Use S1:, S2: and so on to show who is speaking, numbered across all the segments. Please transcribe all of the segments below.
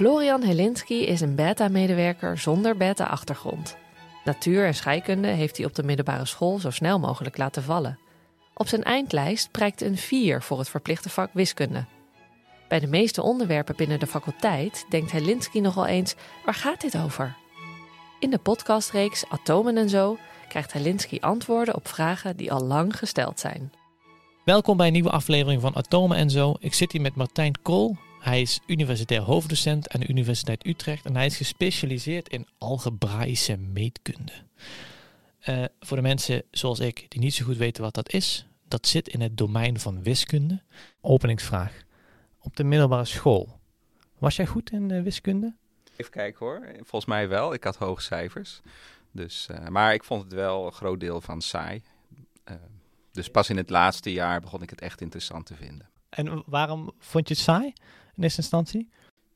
S1: Florian Helinski is een beta-medewerker zonder beta-achtergrond. Natuur en scheikunde heeft hij op de middelbare school zo snel mogelijk laten vallen. Op zijn eindlijst prijkt een 4 voor het verplichte vak wiskunde. Bij de meeste onderwerpen binnen de faculteit denkt Helinski nogal eens: waar gaat dit over? In de podcastreeks Atomen en zo krijgt Helinski antwoorden op vragen die al lang gesteld zijn.
S2: Welkom bij een nieuwe aflevering van Atomen en zo. Ik zit hier met Martijn Kool. Hij is universitair hoofddocent aan de Universiteit Utrecht en hij is gespecialiseerd in algebraïsche meetkunde. Uh, voor de mensen zoals ik die niet zo goed weten wat dat is, dat zit in het domein van wiskunde. Openingsvraag. Op de middelbare school, was jij goed in uh, wiskunde?
S3: Even kijken hoor, volgens mij wel. Ik had hoge cijfers. Dus, uh, maar ik vond het wel een groot deel van saai. dus pas in het laatste jaar begon ik het echt interessant te vinden.
S2: En waarom vond je het saai? In eerste instantie?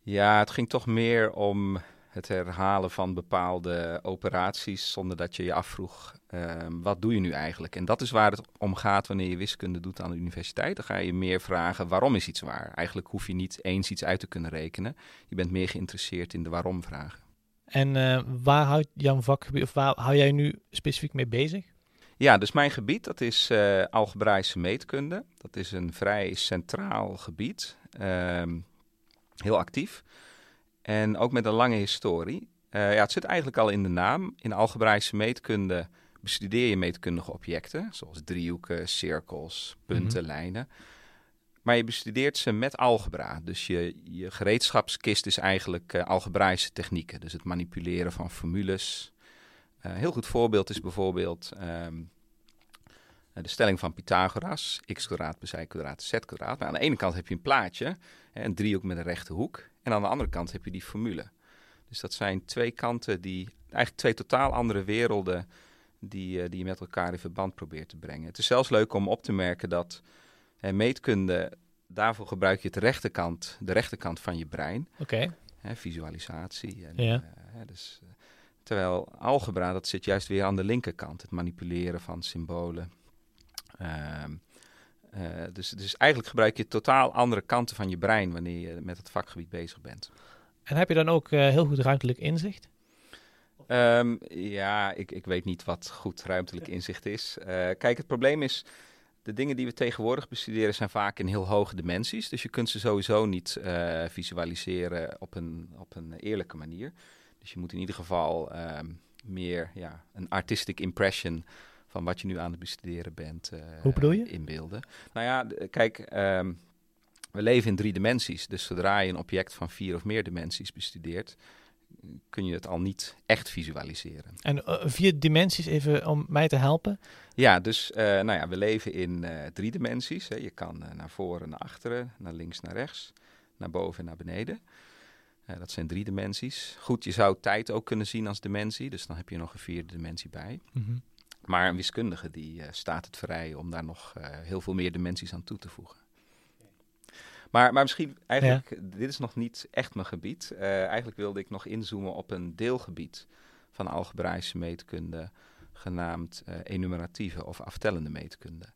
S3: Ja, het ging toch meer om het herhalen van bepaalde operaties zonder dat je je afvroeg, uh, wat doe je nu eigenlijk? En dat is waar het om gaat wanneer je wiskunde doet aan de universiteit. Dan ga je meer vragen, waarom is iets waar? Eigenlijk hoef je niet eens iets uit te kunnen rekenen. Je bent meer geïnteresseerd in de waarom-vragen.
S2: En uh, waar houdt jouw vakgebied, of waar hou jij nu specifiek mee bezig?
S3: Ja, dus mijn gebied, dat is uh, algebraïsche meetkunde. Dat is een vrij centraal gebied. Ehm, heel actief. En ook met een lange historie. Uh, ja, het zit eigenlijk al in de naam. In algebraïsche meetkunde bestudeer je meetkundige objecten, zoals driehoeken, cirkels, punten, mhm. lijnen. Maar je bestudeert ze met algebra. Dus je, je gereedschapskist is eigenlijk uh, algebraïsche technieken. Dus het manipuleren van formules. Uh, heel goed voorbeeld is bijvoorbeeld um, de stelling van Pythagoras. x kwadraat plus y kwadraat z kwadraat. Maar aan de ene kant heb je een plaatje een driehoek met een rechte hoek. En aan de andere kant heb je die formule. Dus dat zijn twee kanten die, eigenlijk twee totaal andere werelden, die, uh, die je met elkaar in verband probeert te brengen. Het is zelfs leuk om op te merken dat hè, meetkunde, daarvoor gebruik je het rechterkant, de rechterkant van je brein.
S2: Oké.
S3: Visualisatie. En,
S2: ja.
S3: Uh, dus, terwijl algebra, dat zit juist weer aan de linkerkant. Het manipuleren van symbolen. Ehm, uh, dus, dus eigenlijk gebruik je totaal andere kanten van je brein wanneer je met het vakgebied bezig bent.
S2: En heb je dan ook uh, heel goed ruimtelijk inzicht?
S3: Um, ja, ik, ik weet niet wat goed ruimtelijk inzicht is. Uh, kijk, het probleem is, de dingen die we tegenwoordig bestuderen zijn vaak in heel hoge dimensies. Dus je kunt ze sowieso niet visualiseren op een, op een eerlijke manier. Dus je moet in ieder geval um, meer ja, een artistic impression van wat je nu aan het bestuderen bent uh,
S2: Hoe bedoel je?
S3: inbeelden. Nou ja, kijk, um, we leven in drie dimensies. Dus zodra je een object van vier of meer dimensies bestudeert, kun je het al niet echt visualiseren.
S2: En uh, vier dimensies, even om mij te helpen?
S3: Ja, dus uh, nou ja, we leven in drie dimensies. Hè. Je kan naar voren, naar achteren, naar links, naar rechts, naar boven en naar beneden. dat zijn drie dimensies. Goed, je zou tijd ook kunnen zien als dimensie, dus dan heb je nog een vierde dimensie bij. Mm -hmm. Maar een wiskundige die uh, staat het vrij om daar nog uh, heel veel meer dimensies aan toe te voegen. Maar, maar misschien, eigenlijk, ja. dit is nog niet echt mijn gebied. Uh, eigenlijk wilde ik nog inzoomen op een deelgebied van algebraïsche meetkunde, genaamd enumeratieve of aftellende meetkunde.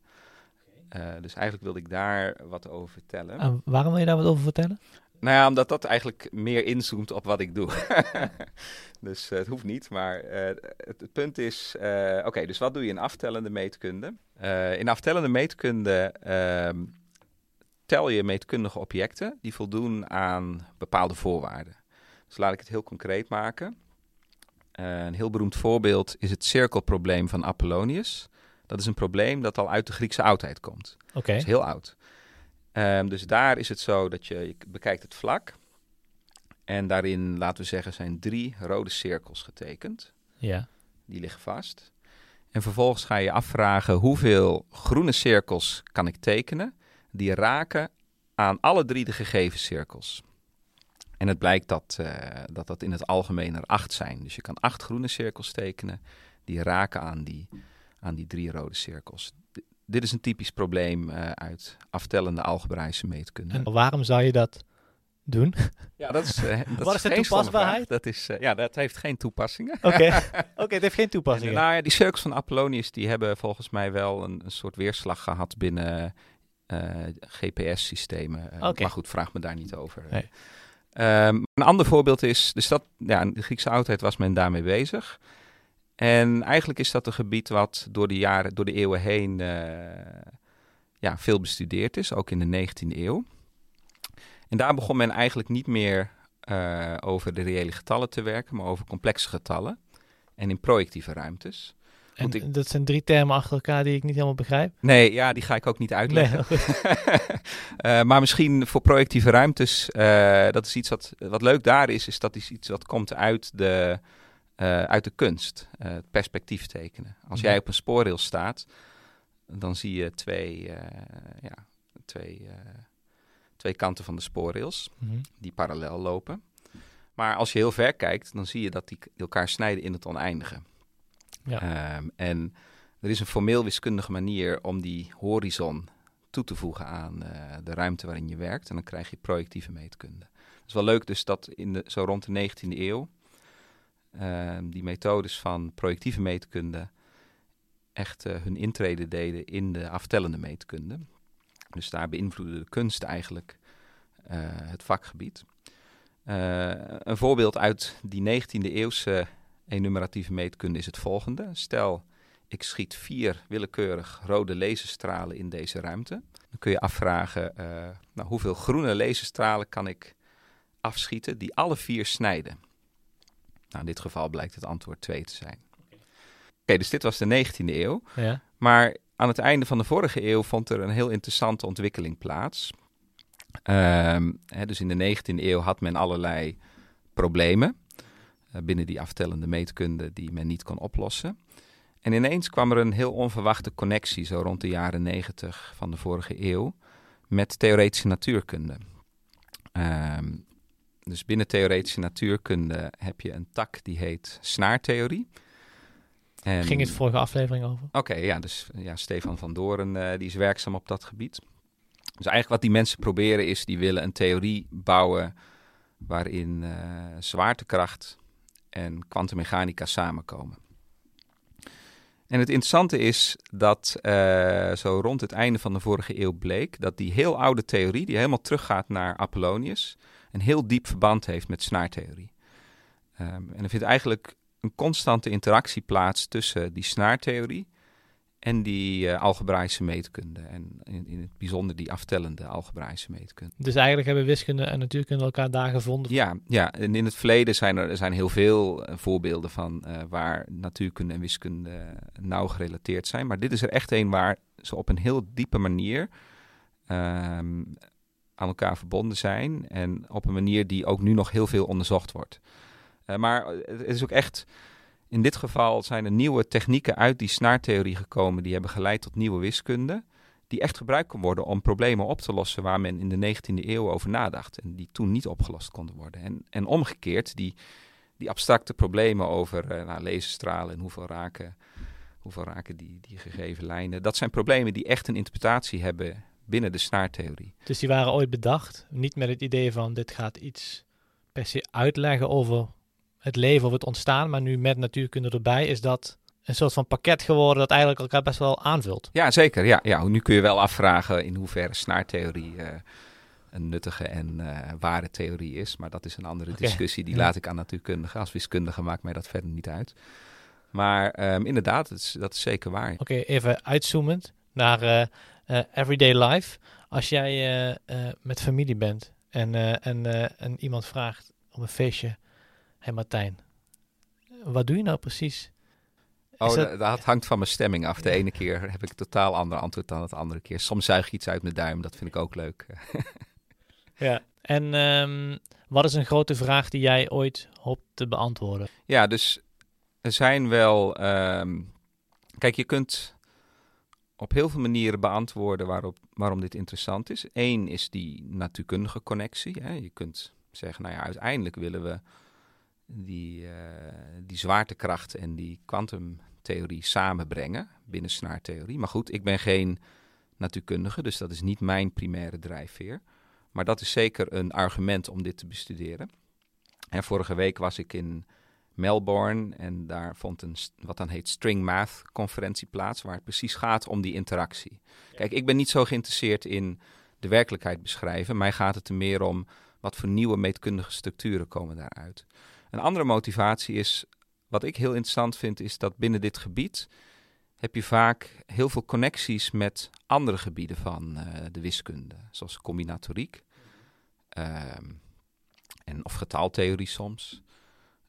S3: dus eigenlijk wilde ik daar wat over vertellen.
S2: En waarom wil je daar wat over vertellen?
S3: Nou ja, omdat dat eigenlijk meer inzoomt op wat ik doe. dus uh, het hoeft niet, maar uh, het, het, punt is... Uh, Oké, okay, dus wat doe je in aftellende meetkunde? in aftellende meetkunde ehm, tel je meetkundige objecten die voldoen aan bepaalde voorwaarden. Dus laat ik het heel concreet maken. een heel beroemd voorbeeld is het cirkelprobleem van Apollonius. Dat is een probleem dat al uit de Griekse oudheid komt.
S2: Oké. Okay.
S3: is heel oud. Um, dus daar is het zo dat je, je bekijkt het vlak. En daarin, laten we zeggen, zijn drie rode cirkels getekend.
S2: Ja.
S3: Die liggen vast. En vervolgens ga je afvragen hoeveel groene cirkels kan ik tekenen die raken aan alle drie de gegeven cirkels. En het blijkt dat, uh, dat dat in het algemeen er acht zijn. Dus je kan acht groene cirkels tekenen die raken aan die, aan die drie rode cirkels dit is een typisch probleem uh, uit aftellende algebraïsche meetkunde.
S2: En waarom zou je dat doen?
S3: Ja, dat is, uh, dat
S2: Wat is de toepasbaarheid?
S3: Dat, is, uh, ja, dat heeft geen toepassingen.
S2: Oké, okay. okay, het heeft geen toepassingen.
S3: En, nou ja, die cirkels van Apollonius die hebben volgens mij wel een, een soort weerslag gehad binnen GPS-systemen.
S2: Okay.
S3: Maar goed, vraag me daar niet over.
S2: Nee.
S3: Ehm, een ander voorbeeld is, dus dat, ja, in de Griekse oudheid was men daarmee bezig. En eigenlijk is dat een gebied wat door de jaren, door de eeuwen heen eh, ja, veel bestudeerd is, ook in de 19e eeuw. En daar begon men eigenlijk niet meer eh, over de reële getallen te werken, maar over complexe getallen en in projectieve ruimtes.
S2: En
S3: ik-
S2: dat zijn drie termen achter elkaar die ik niet helemaal begrijp.
S3: Nee, ja, die ga ik ook niet uitleggen. Eh, maar misschien voor projectieve ruimtes, dat is iets wat, wat leuk daar is, is dat is iets wat komt uit de, eh, uit de kunst, eh, het perspectief tekenen. Als jij op een spoorrail staat, dan zie je twee, eh, ja, twee, twee kanten van de spoorrails
S2: Mhm.
S3: die parallel lopen. Maar als je heel ver kijkt, dan zie je dat die elkaar snijden in het oneindige.
S2: Ja.
S3: Ehm, en er is een formeel wiskundige manier om die horizon toe te voegen aan de ruimte waarin je werkt. En dan krijg je projectieve meetkunde. Het is wel leuk dus dat in de, zo rond de 19e eeuw ehm, die methodes van projectieve meetkunde echt eh, hun intrede deden in de aftellende meetkunde. Dus daar beïnvloedde de kunst eigenlijk eh, het vakgebied. Eh, een voorbeeld uit die 19e eeuwse enumeratieve meetkunde is het volgende. Stel, ik schiet vier willekeurig rode laserstralen in deze ruimte. Dan kun je afvragen, nou, hoeveel groene laserstralen kan ik afschieten die alle vier snijden? Nou, in dit geval blijkt het antwoord 2 te zijn. Oké, dus dit was de 19e eeuw.
S2: Ja.
S3: Maar aan het einde van de vorige eeuw vond er een heel interessante ontwikkeling plaats. Ehm, hè, dus in de 19e eeuw had men allerlei problemen eh, binnen die aftellende meetkunde die men niet kon oplossen. En ineens kwam er een heel onverwachte connectie, zo rond de jaren 90 van de vorige eeuw, met theoretische natuurkunde. Ehm, dus binnen theoretische natuurkunde heb je een tak die heet snaartheorie. En-
S2: Ging het vorige aflevering over?
S3: Oké, ja, dus ja, Stefan van Doren eh, die is werkzaam op dat gebied. Dus eigenlijk wat die mensen proberen is, die willen een theorie bouwen waarin eh, zwaartekracht en kwantummechanica samenkomen. En het interessante is dat eh, zo rond het einde van de vorige eeuw bleek dat die heel oude theorie, die helemaal teruggaat naar Apollonius, een heel diep verband heeft met snaartheorie. Ehm, en er vindt eigenlijk een constante interactie plaats tussen die snaartheorie en die eh, algebraïsche meetkunde. En in, in het bijzonder die aftellende algebraïsche meetkunde.
S2: Dus eigenlijk hebben wiskunde en natuurkunde elkaar daar gevonden.
S3: Ja, ja, en in het verleden zijn er, er zijn heel veel eh, voorbeelden van eh, waar natuurkunde en wiskunde nauw gerelateerd zijn. Maar dit is er echt een waar ze op een heel diepe manier ehm, aan elkaar verbonden zijn. En op een manier die ook nu nog heel veel onderzocht wordt. Eh, maar het is ook echt, in dit geval zijn er nieuwe technieken uit die snaartheorie gekomen. Die hebben geleid tot nieuwe wiskunde. Die echt gebruikt kon worden om problemen op te lossen waar men in de 19e eeuw over nadacht. En die toen niet opgelost konden worden. En, en omgekeerd, die, die abstracte problemen over eh nou, laserstralen en hoeveel raken, hoeveel raken die, die gegeven lijnen. Dat zijn problemen die echt een interpretatie hebben binnen de snaartheorie.
S2: Dus die waren ooit bedacht. Niet met het idee van dit gaat iets per se uitleggen over het leven of het ontstaan. Maar nu met natuurkunde erbij is dat een soort van pakket geworden dat eigenlijk elkaar best wel aanvult.
S3: Ja, zeker. Ja, ja, nu kun je wel afvragen in hoeverre snaartheorie eh, een nuttige en eh, ware theorie is. Maar dat is een andere discussie. Die
S2: ja.
S3: laat ik aan natuurkundigen. Als wiskundige maakt mij dat verder niet uit. Maar ehm, inderdaad, dat is, dat is zeker waar.
S2: Oké, even uitzoomend naar eh, eh, everyday life. Als jij eh, met familie bent en, en, en iemand vraagt op een feestje: Hé hey Martijn, wat doe je nou precies?
S3: Oh,
S2: dat-
S3: hangt van mijn stemming af. De ene keer heb ik een totaal ander antwoord dan het andere keer. Soms zuig ik iets uit mijn duim. Dat vind ik ook leuk.
S2: Ja. En ehm, wat is een grote vraag die jij ooit hoopt te beantwoorden?
S3: Ja, dus er zijn wel. ehm, kijk, je kunt op heel veel manieren beantwoorden waarop, waarom dit interessant is. Eén is die natuurkundige connectie. Hè. Je kunt zeggen, nou ja, uiteindelijk willen we die, eh, die zwaartekracht en die kwantumtheorie samenbrengen binnen snaartheorie. Maar goed, ik ben geen natuurkundige, dus dat is niet mijn primaire drijfveer. Maar dat is zeker een argument om dit te bestuderen. En vorige week was ik in Melbourne en daar vond een wat dan heet String Math conferentie plaats, waar het precies gaat om die interactie. Kijk, ik ben niet zo geïnteresseerd in de werkelijkheid beschrijven. Mij gaat het er meer om wat voor nieuwe meetkundige structuren komen daaruit. Een andere motivatie is, wat ik heel interessant vind, is dat binnen dit gebied heb je vaak heel veel connecties met andere gebieden van eh, de wiskunde, zoals combinatoriek ehm, en, of getaltheorie soms.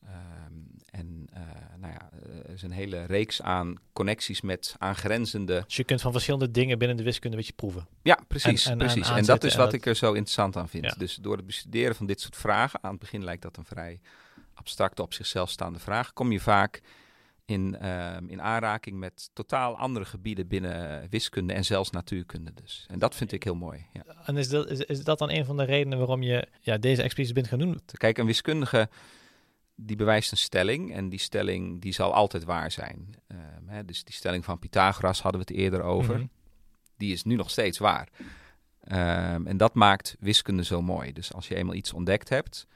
S3: Ehm, en uh, nou ja, er is een hele reeks aan connecties met aangrenzende.
S2: Dus je kunt van verschillende dingen binnen de wiskunde een beetje proeven.
S3: Ja, precies. En, en, precies. en dat is wat ik er zo interessant aan vind. Dus door het bestuderen van dit soort vragen, aan het begin lijkt dat een vrij abstracte, op zichzelf staande vraag, kom je vaak in, ehm, in aanraking met totaal andere gebieden binnen wiskunde en zelfs natuurkunde dus. En dat vind ik heel mooi. Ja.
S2: En is dat, is, is dat dan een van de redenen waarom je ja, deze expeditie bent gaan doen?
S3: Kijk, een wiskundige die bewijst een stelling en die stelling die zal altijd waar zijn. Um, hè, dus die stelling van Pythagoras hadden we het eerder over. Mhm. Die is nu nog steeds waar. Um, en dat maakt wiskunde zo mooi. Dus als je eenmaal iets ontdekt hebt,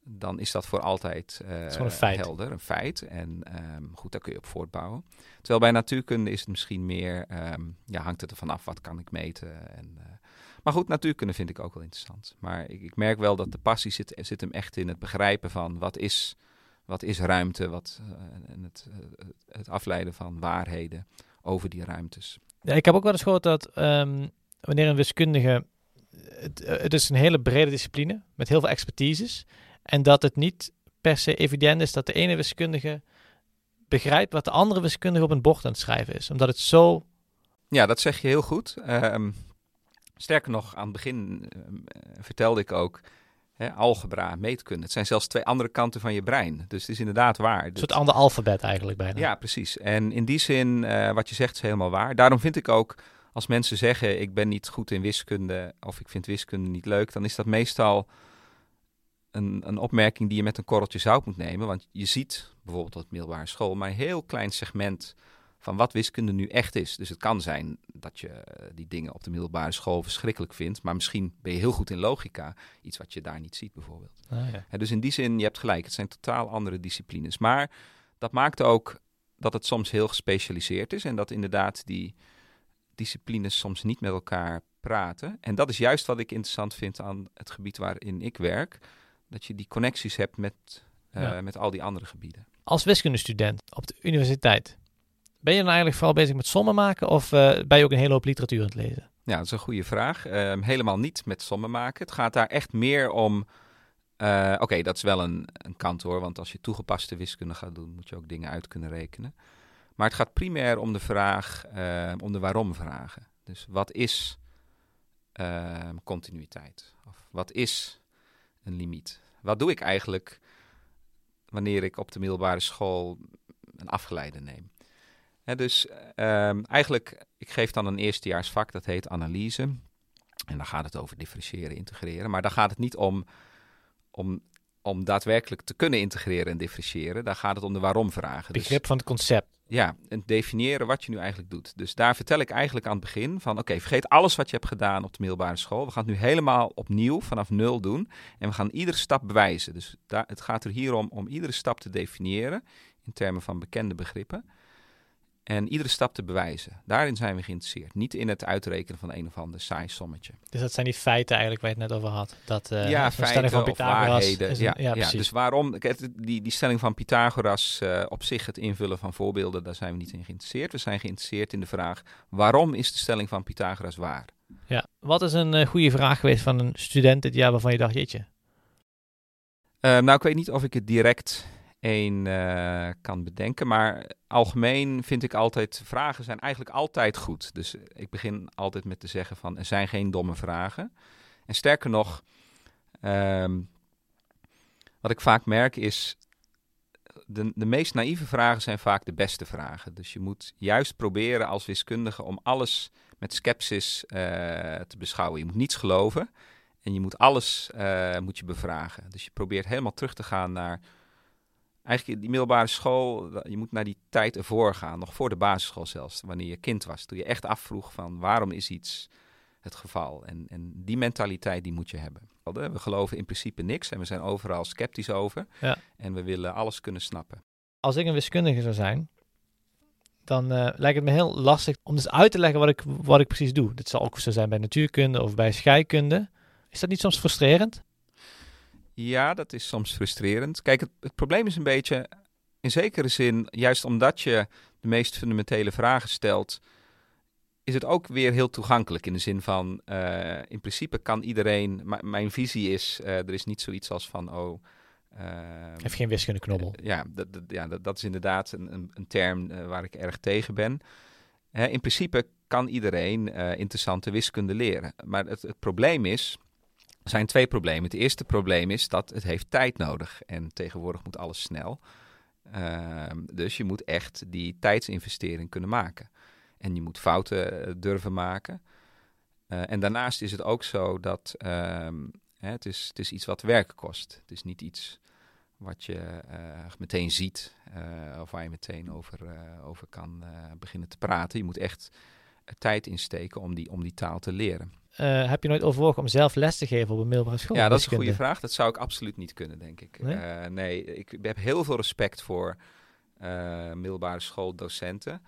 S3: dan is dat voor altijd uh, een feit. helder, een feit. En um, goed, daar kun je op voortbouwen. Terwijl bij natuurkunde is het misschien meer, ja, hangt het ervan af, wat kan ik meten? En, uh, maar goed, natuurkunde vind ik ook wel interessant. Maar ik, ik, merk wel dat de passie zit, zit hem echt in het begrijpen van wat is, wat is ruimte, wat, uh, en het, het afleiden van waarheden over die ruimtes.
S2: Ja, ik heb ook wel eens gehoord dat um, wanneer een wiskundige, het, het is een hele brede discipline met heel veel expertises. En dat het niet per se evident is dat de ene wiskundige begrijpt wat de andere wiskundige op een bord aan het schrijven is. Omdat het zo.
S3: Ja, dat zeg je heel goed. Um, sterker nog, aan het begin um, vertelde ik ook. Hè, algebra, meetkunde. Het zijn zelfs twee andere kanten van je brein. Dus het is inderdaad waar. Een
S2: soort ander alfabet eigenlijk bijna.
S3: Ja, precies. En in die zin, uh, wat je zegt, is helemaal waar. Daarom vind ik ook, als mensen zeggen: ik ben niet goed in wiskunde of ik vind wiskunde niet leuk, dan is dat meestal een, een opmerking die je met een korreltje zout moet nemen. Want je ziet bijvoorbeeld op middelbare school maar een heel klein segment van wat wiskunde nu echt is. Dus het kan zijn dat je die dingen op de middelbare school verschrikkelijk vindt. Maar misschien ben je heel goed in logica. Iets wat je daar niet ziet bijvoorbeeld. Ah, ja. dus in die zin, je hebt gelijk. Het zijn totaal andere disciplines. Maar dat maakt ook dat het soms heel gespecialiseerd is. En dat inderdaad die disciplines soms niet met elkaar praten. En dat is juist wat ik interessant vind aan het gebied waarin ik werk dat je die connecties hebt met, uh, met al die andere gebieden.
S2: Als wiskundestudent op de universiteit, ben je dan eigenlijk vooral bezig met sommen maken of uh, ben je ook een hele hoop literatuur aan het lezen?
S3: Ja, dat is een goede vraag. Uh, helemaal niet met sommen maken. Het gaat daar echt meer om. Uh, Oké, dat is wel een, een kant hoor, want als je toegepaste wiskunde gaat doen, moet je ook dingen uit kunnen rekenen. Maar het gaat primair om de vraag, om de waarom-vragen. Dus wat is continuïteit? Of wat is een limiet. Wat doe ik eigenlijk wanneer ik op de middelbare school een afgeleide neem? Dus um, eigenlijk, ik geef dan een eerstejaarsvak, dat heet analyse. En dan gaat het over differentiëren, integreren. Maar dan gaat het niet om, om, om daadwerkelijk te kunnen integreren en differentiëren. Daar gaat het om de waarom-vragen.
S2: Begrip dus, van het concept.
S3: Ja, en definiëren wat je nu eigenlijk doet. Dus daar vertel ik eigenlijk aan het begin van... oké, vergeet alles wat je hebt gedaan op de middelbare school. We gaan het nu helemaal opnieuw vanaf nul doen. En we gaan iedere stap bewijzen. Dus daar, het gaat er hier om om iedere stap te definiëren... in termen van bekende begrippen en iedere stap te bewijzen. Daarin zijn we geïnteresseerd. Niet in het uitrekenen van een of ander saai sommetje.
S2: Dus dat zijn die feiten eigenlijk waar je het net over had. Dat, uh,
S3: ja, feiten van Pythagoras ja, ja, ja, dus waarom... Die, die stelling van Pythagoras uh, op zich, het invullen van voorbeelden... daar zijn we niet in geïnteresseerd. We zijn geïnteresseerd in de vraag... waarom is de stelling van Pythagoras waar?
S2: Ja, wat is een uh, goede vraag geweest van een student dit jaar... waarvan je dacht, jeetje...
S3: nou, ik weet niet of ik het direct één uh, kan bedenken. Maar algemeen vind ik altijd, vragen zijn eigenlijk altijd goed. Dus ik begin altijd met te zeggen van, er zijn geen domme vragen. En sterker nog, um, wat ik vaak merk is, de, de meest naïeve vragen zijn vaak de beste vragen. Dus je moet juist proberen als wiskundige om alles met sceptisch uh, te beschouwen. Je moet niets geloven en je moet alles uh, moet je bevragen. Dus je probeert helemaal terug te gaan naar eigenlijk die middelbare school, je moet naar die tijd ervoor gaan, nog voor de basisschool zelfs, wanneer je kind was. Toen je echt afvroeg van waarom is iets het geval. En, en die mentaliteit die moet je hebben. We geloven in principe niks en we zijn overal sceptisch over. Ja. En we willen alles kunnen snappen.
S2: Als ik een wiskundige zou zijn, dan eh, lijkt het me heel lastig om dus uit te leggen wat ik, wat ik precies doe. Dit zal ook zo zijn bij natuurkunde of bij scheikunde. Is dat niet soms frustrerend?
S3: Ja, dat is soms frustrerend. Kijk, het, het probleem is een beetje, in zekere zin, juist omdat je de meest fundamentele vragen stelt, is het ook weer heel toegankelijk in de zin van, eh, in principe kan iedereen, mijn visie is, eh, er is niet zoiets als van, oh... ehm,
S2: Heeft geen wiskundeknobbel.
S3: eh, ja, dat, dat, ja dat, dat is inderdaad een, een, een term waar ik erg tegen ben. Hè, in principe kan iedereen interessante wiskunde leren. Maar het, het probleem is, zijn twee problemen. Het eerste probleem is dat het heeft tijd nodig. En tegenwoordig moet alles snel. Ehm, dus je moet echt die tijdsinvestering kunnen maken. En je moet fouten eh, durven maken. Eh, en daarnaast is het ook zo dat ehm, het, is, het is iets wat werk kost. Het is niet iets wat je eh, meteen ziet of waar je meteen over, over kan beginnen te praten. Je moet echt tijd insteken om die, om die taal te leren.
S2: Eh, heb je nooit overwogen om zelf les te geven op een middelbare school?
S3: ja, dat is een goede vraag. Dat zou ik absoluut niet kunnen, denk ik.
S2: Nee?
S3: Nee, nee ik heb heel veel respect voor eh, middelbare schooldocenten.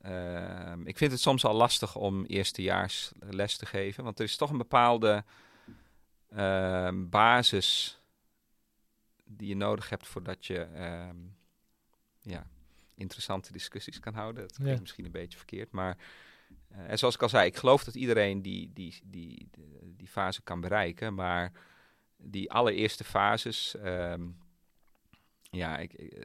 S3: Ehm, ik vind het soms al lastig om eerstejaars les te geven, want er is toch een bepaalde ehm, basis die je nodig hebt voordat je ehm, ja, interessante discussies kan houden. Dat klinkt
S2: Ja.
S3: misschien een beetje verkeerd, maar eh, en zoals ik al zei, ik geloof dat iedereen die, die, die, die, die fase kan bereiken, maar die allereerste fases, ehm, ja, ik, ik, eh,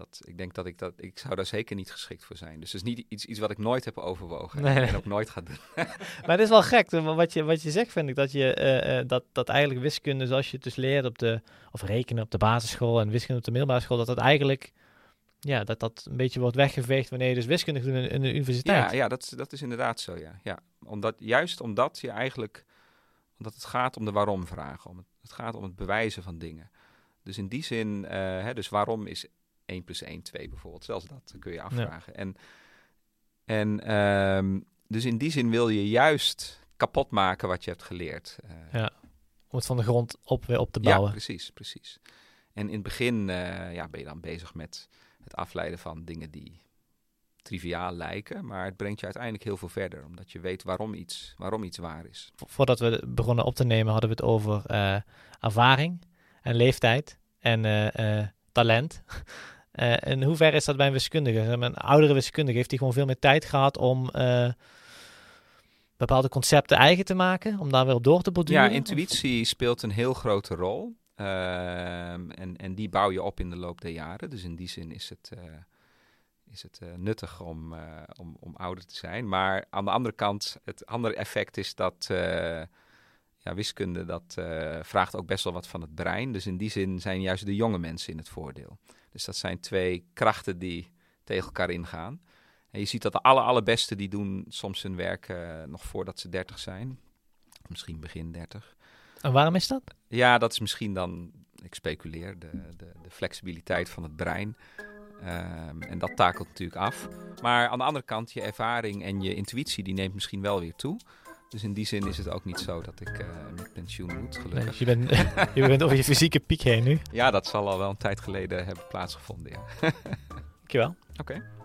S3: dat, ik denk dat ik dat, ik zou daar zeker niet geschikt voor zijn. Dus het is niet iets, iets wat ik nooit heb overwogen
S2: Nee.
S3: en ook nooit ga doen.
S2: Maar het is wel gek, wat je, wat je zegt vind ik, dat, je, eh, dat, dat eigenlijk wiskunde zoals je het dus leert op de, of rekenen op de basisschool en wiskunde op de middelbare school, dat dat eigenlijk, ja, dat dat een beetje wordt weggeveegd wanneer je dus wiskunde doet in, in de universiteit.
S3: Ja, ja dat, is- dat is inderdaad zo, ja. ja. Omdat, juist omdat je eigenlijk, omdat het gaat om de waarom-vragen. Om het, het gaat om het bewijzen van dingen. Dus in die zin, eh, hè, dus waarom is 1 plus 1 2 bijvoorbeeld? Zelfs dat kun je afvragen. En, en ehm, dus in die zin wil je juist kapot maken wat je hebt geleerd. Eh,
S2: Ja, Om het van de grond op weer op te
S3: ja,
S2: bouwen.
S3: precies, precies. En in het begin eh, ja, ben je dan bezig met het afleiden van dingen die triviaal lijken, maar het brengt je uiteindelijk heel veel verder, omdat je weet waarom iets, waarom iets waar is.
S2: Vo- Voordat we begonnen op te nemen hadden we het over eh, ervaring en leeftijd en eh, eh, talent. In hoeverre is dat bij een wiskundige? Een oudere wiskundige heeft hij gewoon veel meer tijd gehad om bepaalde concepten eigen te maken, om daar weer op door te borduren?
S3: Ja,
S2: Of-
S3: intuïtie speelt een heel grote rol. Ehm, en, en die bouw je op in de loop der jaren. Dus in die zin is het, eh, is het eh, nuttig om, eh, om, om ouder te zijn. Maar aan de andere kant, het andere effect is dat ja, wiskunde dat, vraagt ook best wel wat van het brein. Dus in die zin zijn juist de jonge mensen in het voordeel. Dus dat zijn twee krachten die tegen elkaar ingaan. En je ziet dat de aller, allerbeste die doen soms hun werk nog voordat ze 30 zijn. Misschien begin 30.
S2: En waarom is dat?
S3: Ja, dat is misschien dan, ik speculeer, de, de, de flexibiliteit van het brein. Ehm, en dat takelt natuurlijk af. Maar aan de andere kant, je ervaring en je intuïtie, die neemt misschien wel weer toe. Dus in die zin is het ook niet zo dat ik eh, met pensioen moet, gelukkig.
S2: je, bent, je bent over je fysieke piek heen nu.
S3: Ja, dat zal al wel een tijd geleden hebben plaatsgevonden, ja.
S2: Dankjewel.
S3: Oké.